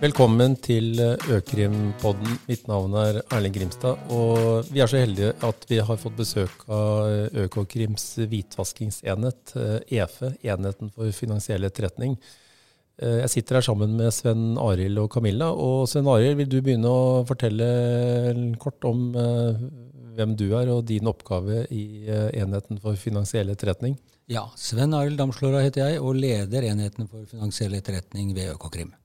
Velkommen til Økrimpodden. Mitt navn er Erling Grimstad. Og vi er så heldige at vi har fått besøk av Økokrims hvitvaskingsenhet, EFE, Enheten for finansiell etterretning. Jeg sitter her sammen med Sven Arild og Camilla. Og Sven Arild, vil du begynne å fortelle kort om hvem du er og din oppgave i Enheten for finansiell etterretning? Ja, Sven Arild Damslåra heter jeg, og leder Enheten for finansiell etterretning ved Økokrim.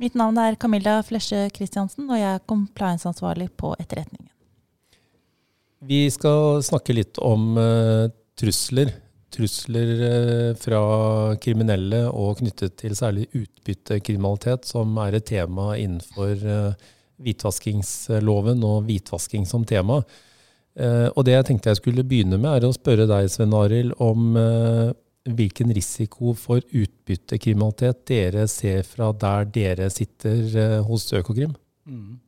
Mitt navn er Camilla Flesje Christiansen, og jeg er compliance-ansvarlig på etterretningen. Vi skal snakke litt om uh, trusler. Trusler uh, fra kriminelle og knyttet til særlig utbyttekriminalitet, som er et tema innenfor uh, hvitvaskingsloven og hvitvasking som tema. og det jeg tenkte jeg skulle begynne med, er å spørre deg, Sven Arild, om hvilken risiko for utbyttekriminalitet dere ser fra der dere sitter eh, hos Økokrim? Mm.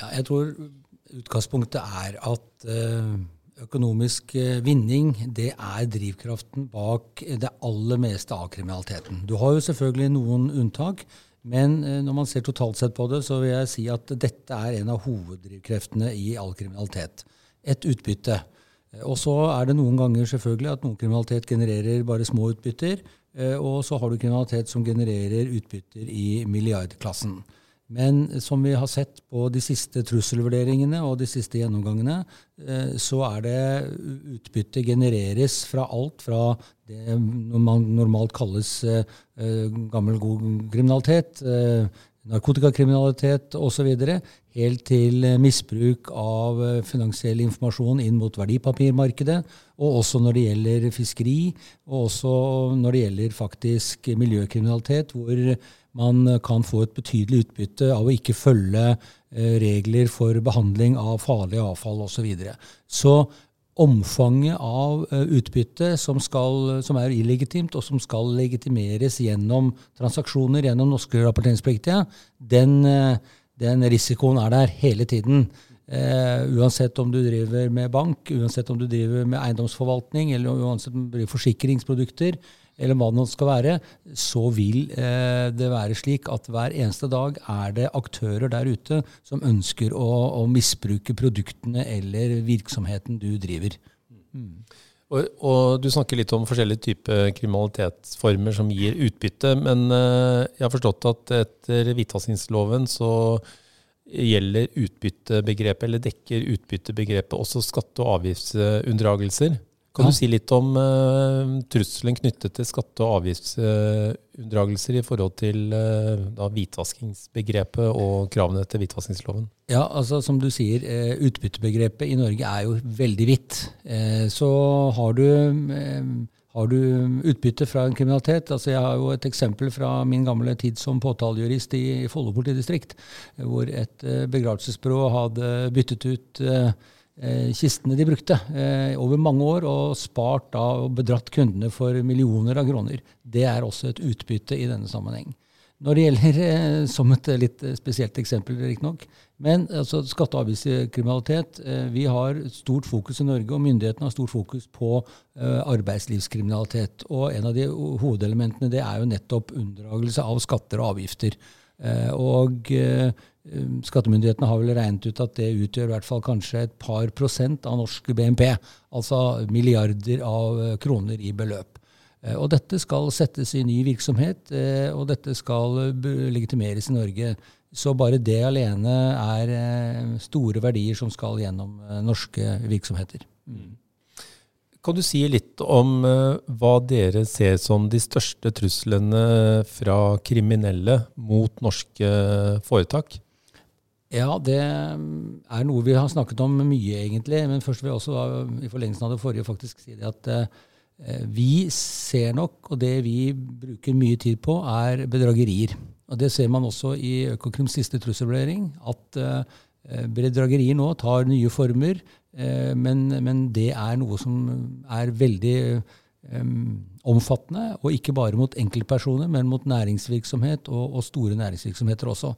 Ja, jeg tror utgangspunktet er at eh, økonomisk eh, vinning det er drivkraften bak det aller meste av kriminaliteten. Du har jo selvfølgelig noen unntak, men når man ser totalt sett på det, så vil jeg si at dette er en av hoveddrivkreftene i all kriminalitet. Et utbytte. Og så er det noen ganger selvfølgelig at noen kriminalitet genererer bare små utbytter. Eh, og så har du kriminalitet som genererer utbytter i milliardklassen. Men som vi har sett på de siste trusselvurderingene og de siste gjennomgangene, eh, så er det utbytte genereres fra alt fra det man normalt kalles eh, gammel, god kriminalitet, narkotikakriminalitet osv., helt til eh, misbruk av eh, finansiell informasjon inn mot verdipapirmarkedet, og også når det gjelder fiskeri, og også når det gjelder faktisk miljøkriminalitet, hvor man kan få et betydelig utbytte av å ikke følge eh, regler for behandling av farlig avfall osv. Så, videre. så omfanget av eh, utbytte som, skal, som, er illegitimt, og som skal legitimeres gjennom transaksjoner, gjennom norske rapporteringspliktige, den, eh, den, risikoen er der hele tiden. Uh, uansett om du driver med bank, uansett om du driver med eiendomsforvaltning, eller uansett om du driver forsikringsprodukter, eller hva det nå skal være, så vil eh, det være slik at hver eneste dag er det aktører der ute som ønsker å, å misbruke produktene eller virksomheten du driver. Mm. Og, og, Du snakker litt om forskjellige typer kriminalitetsformer som gir utbytte. Men eh, jeg har forstått at etter hvitvaskingsloven så gjelder utbyttebegrepet, eller dekker utbyttebegrepet også skatte- og avgiftsunndragelser. Kan ja. du si litt om uh, trusselen knyttet til skatte- og avgiftsunndragelser i forhold til uh, da, hvitvaskingsbegrepet og kravene til hvitvaskingsloven? Ja, altså Som du sier, uh, utbyttebegrepet i Norge er jo veldig vidt. Så har du, har du utbytte fra en kriminalitet altså Jeg har jo et eksempel fra min gamle tid som påtalejurist i, Follo politidistrikt, hvor et begravelsesbyrå hadde byttet ut kistene de brukte eh, over mange år, og spart da og bedratt kundene for millioner av kroner. Det er også et utbytte i denne sammenheng. Når det gjelder, eh, som et litt spesielt eksempel, riktignok, men altså, skatte- og avgiftskriminalitet Vi har stort fokus i Norge, og myndighetene har stort fokus på arbeidslivskriminalitet. Og en av de hovedelementene det er jo nettopp unndragelse av skatter og avgifter. Og skattemyndighetene har vel regnet ut at det utgjør i hvert fall kanskje et par prosent av norsk BNP. Altså milliarder av eh, kroner i beløp. Eh, og dette skal settes i ny virksomhet, eh, og dette skal legitimeres i Norge. Så bare det alene er store verdier som skal gjennom norske virksomheter. Mm. Kan du si litt om hva dere ser som de største truslene fra kriminelle mot norske foretak? Ja, det er noe vi har snakket om mye, egentlig. Men først vil jeg også, i forlengelsen av det forrige, faktisk si det at eh, vi ser nok, og det vi bruker mye tid på, er bedragerier. Og Det ser man også i Økokrims siste trusselvurdering, at eh, bedragerier nå tar nye former. Eh, men, men, det er noe som er veldig eh, omfattende, og ikke bare mot enkeltpersoner, men mot næringsvirksomhet og, og store næringsvirksomheter også.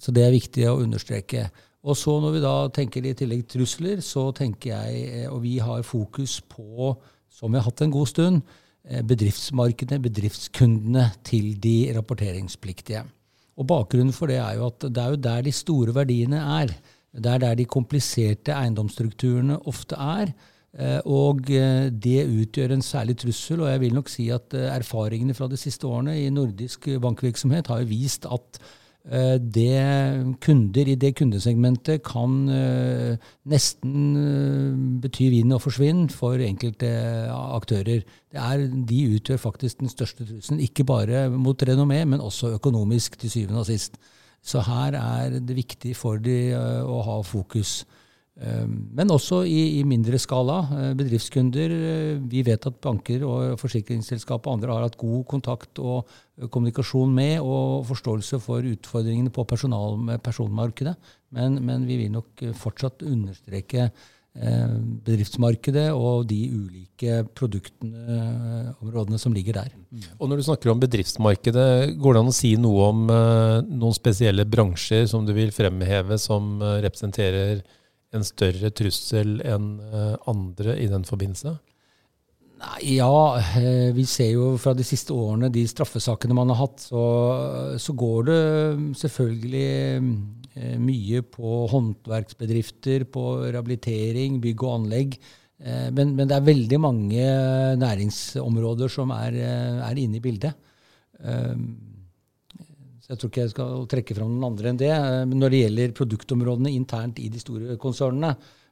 Så det er viktig å understreke. Og så når vi da tenker i tillegg trusler, så tenker jeg, eh, og vi har fokus på, som vi har hatt en god stund, eh, bedriftsmarkedene, bedriftskundene til de rapporteringspliktige. Og Bakgrunnen for det er jo at det er jo der de store verdiene er. Det er der de kompliserte eiendomsstrukturene ofte er. Eh, og det utgjør en særlig trussel. Og jeg vil nok si at erfaringene fra de siste årene i nordisk bankvirksomhet har jo vist at det kunder i det kundesegmentet kan nesten bety vinn og forsvinn for enkelte aktører. Er, de utgjør faktisk den største trusselen, ikke bare mot renommé, men også økonomisk til syvende og sist. Så her er det viktig for de å ha fokus. Ehm, men også i, i, mindre skala. Eh, bedriftskunder. Eh, vi vet at banker og forsikringsselskap og andre har hatt god kontakt og eh, kommunikasjon med og forståelse for utfordringene på personmarkedet. Men, men, vi vil nok fortsatt understreke bedriftsmarkedet og de ulike produktene, områdene som ligger der. Og Når du snakker om bedriftsmarkedet, går det an å si noe om noen spesielle bransjer som du vil fremheve som representerer en større trussel enn eh, andre i den forbindelse? Ja, eh, vi ser jo fra de siste årene, de straffesakene man har hatt, så, så går det selvfølgelig eh, mye på håndverksbedrifter, på rehabilitering, bygg og anlegg. Men, men, det er veldig mange næringsområder som er, er inne i bildet. Så jeg tror ikke jeg skal trekke fram noen andre enn det. Eh, men når det gjelder produktområdene internt i de store konsernene,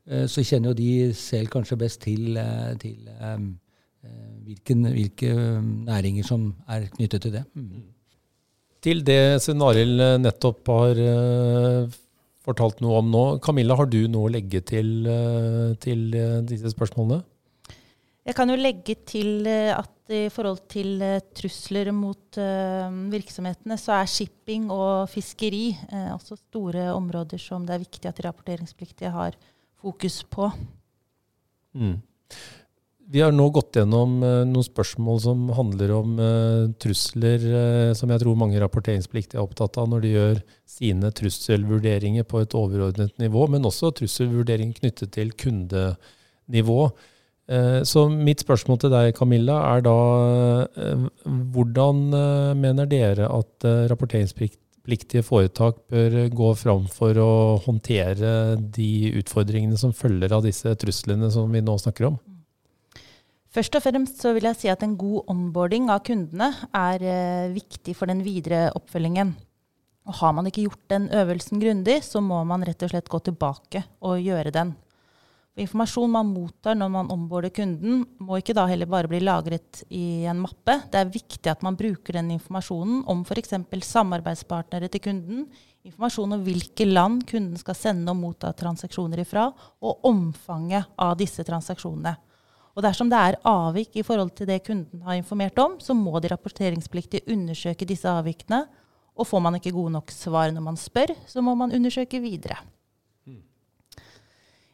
eh, så kjenner jo de selv kanskje best til, eh, til hvilken, hvilke næringer som er knyttet til det. Mm. Til det Arild nettopp har fortalt noe om nå. Camilla, har du noe å legge til, til disse spørsmålene? Jeg kan jo legge til at i forhold til uh, trusler mot uh, virksomhetene, så er shipping og fiskeri også store områder som det er viktig at rapporteringspliktige har fokus på. Mm. Vi har nå gått gjennom noen spørsmål som handler om trusler, som jeg tror mange rapporteringspliktige er opptatt av når de gjør sine trusselvurderinger på et overordnet nivå, men også trusselvurdering knyttet til kundenivå. Eh, så mitt spørsmål til deg, Camilla, er da eh, hvordan eh, mener dere at rapporteringspliktige foretak bør gå fram for å håndtere de utfordringene som følger av disse truslene som vi nå snakker om? Først og fremst så vil jeg si at en god onboarding av kundene er viktig for den videre oppfølgingen. Og har man ikke gjort den øvelsen grundig, så må man rett og slett gå tilbake og gjøre den. Informasjon man mottar når man omborder kunden, må ikke da heller bare bli lagret i en mappe. Det er viktig at man bruker den informasjonen om f.eks. samarbeidspartnere til kunden, informasjon om hvilke land kunden skal sende og motta transaksjoner ifra, og omfanget av disse transaksjonene. Og Dersom det er avvik i forhold til det kunden har informert om, så må de rapporteringspliktige undersøke disse avvikene. Og får man ikke gode nok svar når man spør, så må man undersøke videre.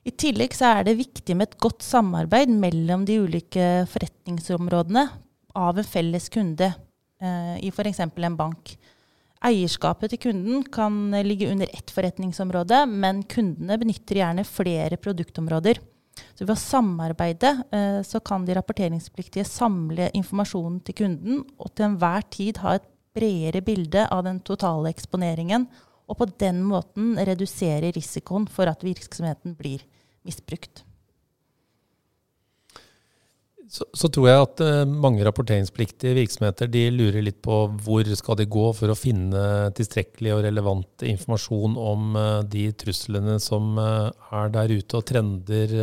I tillegg så er det viktig med et godt samarbeid mellom de ulike forretningsområdene av en felles kunde eh, i f.eks. en bank. Eierskapet til kunden kan ligge under ett forretningsområde, men kundene benytter gjerne flere produktområder. Så ved å samarbeide eh, så kan de rapporteringspliktige samle informasjonen til kunden og til enhver tid ha et bredere bilde av den totale eksponeringen, og på den måten redusere risikoen for at virksomheten blir misbrukt. Så, så, tror jeg at uh, mange rapporteringspliktige virksomheter de lurer litt på hvor skal de gå for å finne tilstrekkelig og relevant informasjon om uh, de truslene som uh, er der ute, og trender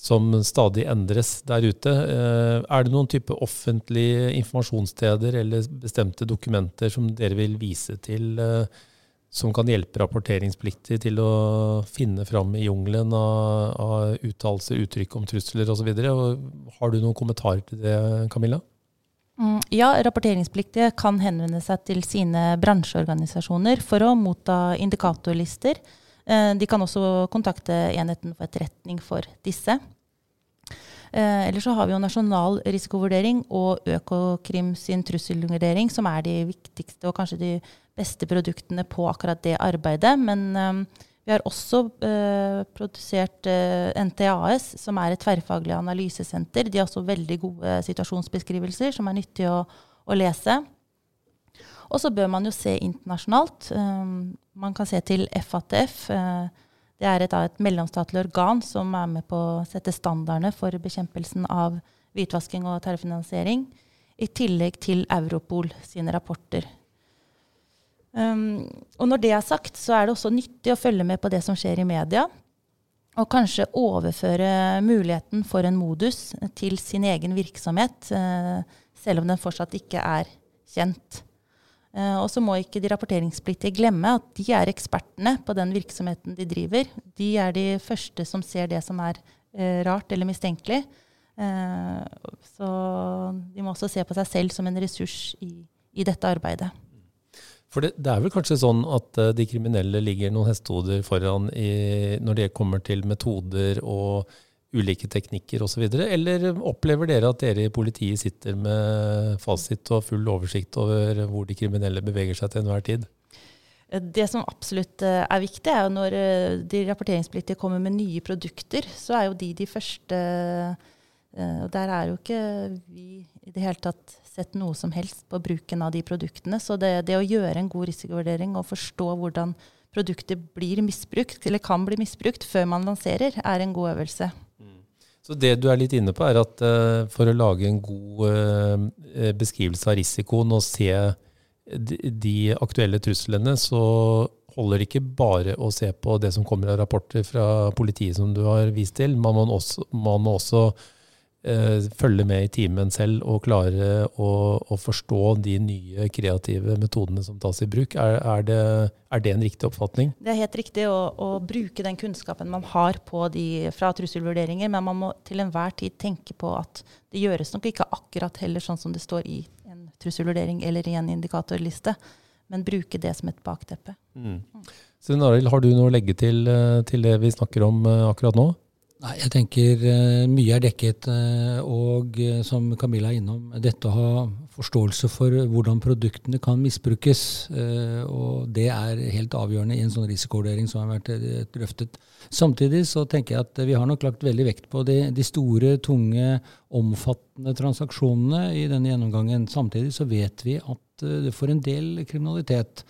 som stadig endres der ute. er det noen type offentlige informasjonssteder eller bestemte dokumenter som dere vil vise til? Som kan hjelpe rapporteringspliktig til å finne fram i jungelen av, av uttalelser, uttrykk om trusler osv. Har du noen kommentarer til det, Camilla? Mm, ja, rapporteringspliktige kan henvende seg til sine bransjeorganisasjoner for å motta indikatorlister. Eh, de kan også kontakte enheten for etterretning for disse. Eh, Eller så har vi jo nasjonal risikovurdering og Økokrim sin trusselvurdering, som er de viktigste og kanskje de beste produktene på akkurat det arbeidet. Men eh, vi har også eh, produsert uh, NTAS, som er et tverrfaglig analysesenter. De har også veldig gode situasjonsbeskrivelser som er nyttige å, å lese. Og så bør man jo se internasjonalt. Um, man kan se til FATF. Uh, det er et, et, mellomstatlig organ som er med på å sette standardene for bekjempelsen av hvitvasking og terrorfinansiering, i tillegg til Europol sine rapporter. Um, og når det er sagt, så er det også nyttig å følge med på det som skjer i media. Og kanskje overføre muligheten for en modus til sin egen virksomhet, uh, selv om den fortsatt ikke er kjent. Uh, og så må ikke de rapporteringspliktige glemme at de er ekspertene på den virksomheten de driver. De er de første som ser det som er uh, rart eller mistenkelig. så de må også se på seg selv som en ressurs i, i dette arbeidet. For det, det, er vel kanskje sånn at de kriminelle ligger noen hestehoder foran i, når det kommer til metoder og ulike teknikker osv., eller opplever dere at dere i politiet sitter med fasit og full oversikt over hvor de kriminelle beveger seg til enhver tid? Det som absolutt eh, er viktig, er jo når eh, de rapporteringspliktige kommer med nye produkter, så er jo de de første og Der er jo ikke vi i det hele tatt sett noe som helst på bruken av de produktene. Så det, det å gjøre en god risikovurdering og forstå hvordan produktet blir misbrukt, eller kan bli misbrukt, før man lanserer, er en god øvelse. Så det du er litt inne på, er at uh, for å lage en god uh, beskrivelse av risikoen og se de, aktuelle truslene, så holder det ikke bare å se på det som kommer av rapporter fra politiet som du har vist til. Man må også, man må også Eh, følge med i timen selv og klare å, å, forstå de nye kreative metodene som tas i bruk. Er, er, det, er det, en riktig oppfatning? Det er helt riktig å, å, bruke den kunnskapen man har de, fra trusselvurderinger, men man må til enhver tid tenke på at det gjøres nok ikke akkurat heller sånn som det står i en trusselvurdering eller i en indikatorliste, men bruke det som et bakteppe. Mm. Så Arild, har du noe å legge til, eh, til det vi snakker om eh, akkurat nå? Nei, jeg tenker uh, mye er dekket. Uh, og uh, som Camilla er innom, dette å ha forståelse for hvordan produktene kan misbrukes. og det er helt avgjørende i en sånn risikovurdering som har vært drøftet. Samtidig så tenker jeg at vi har nok lagt veldig vekt på de, de store, tunge, omfattende transaksjonene i denne gjennomgangen. Samtidig så vet vi at for en del kriminalitet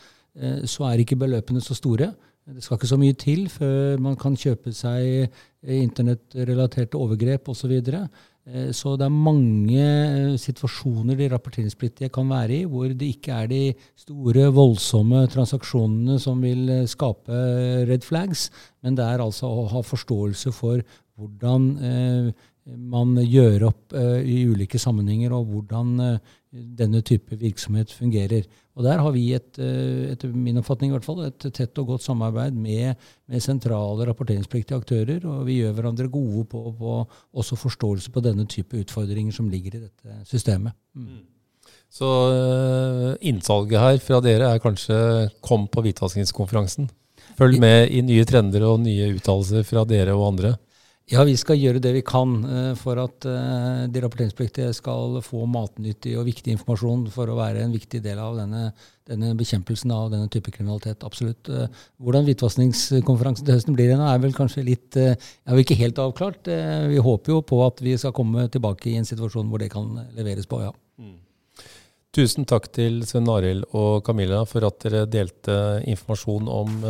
så er ikke beløpene så store. Det skal ikke så mye til før man kan kjøpe seg internettrelaterte overgrep osv. Så. Eh, så det er mange eh, situasjoner de rapporteringspliktige kan være i, hvor det ikke er de store, voldsomme transaksjonene som vil eh, skape red flags, men det er altså å ha forståelse for hvordan man gjør opp i ulike sammenhenger, og hvordan denne type virksomhet fungerer. Og Der har vi et, eh, etter min oppfatning i hvert fall, et tett og godt samarbeid med, med sentrale rapporteringspliktige aktører. Og vi gjør hverandre gode på, på også forståelse på denne type utfordringer som ligger i dette systemet. Mm. mm. Så innsalget her fra dere er kanskje kom på hvitvaskingskonferansen. Følg med i nye trender og nye uttalelser fra dere og andre. Ja, vi skal gjøre det vi kan uh, for at uh, de rapporteringspliktige skal få matnyttig og viktig informasjon for å være en viktig del av denne, denne bekjempelsen av denne type kriminalitet. Absolutt. Uh, hvordan hvitvaskingskonferansen til høsten blir, er vel kanskje litt er vel ikke helt avklart. vi håper jo på at vi skal komme tilbake i en situasjon hvor det kan leveres på. ja. Mm. Tusen takk til Sven Arild og Camilla for at dere delte informasjon om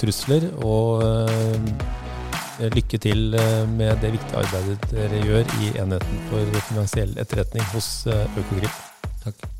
trusler. og Eh, lykke til eh, med det viktige arbeidet dere gjør i enheten for finansiell etterretning hos Økokrim. Takk.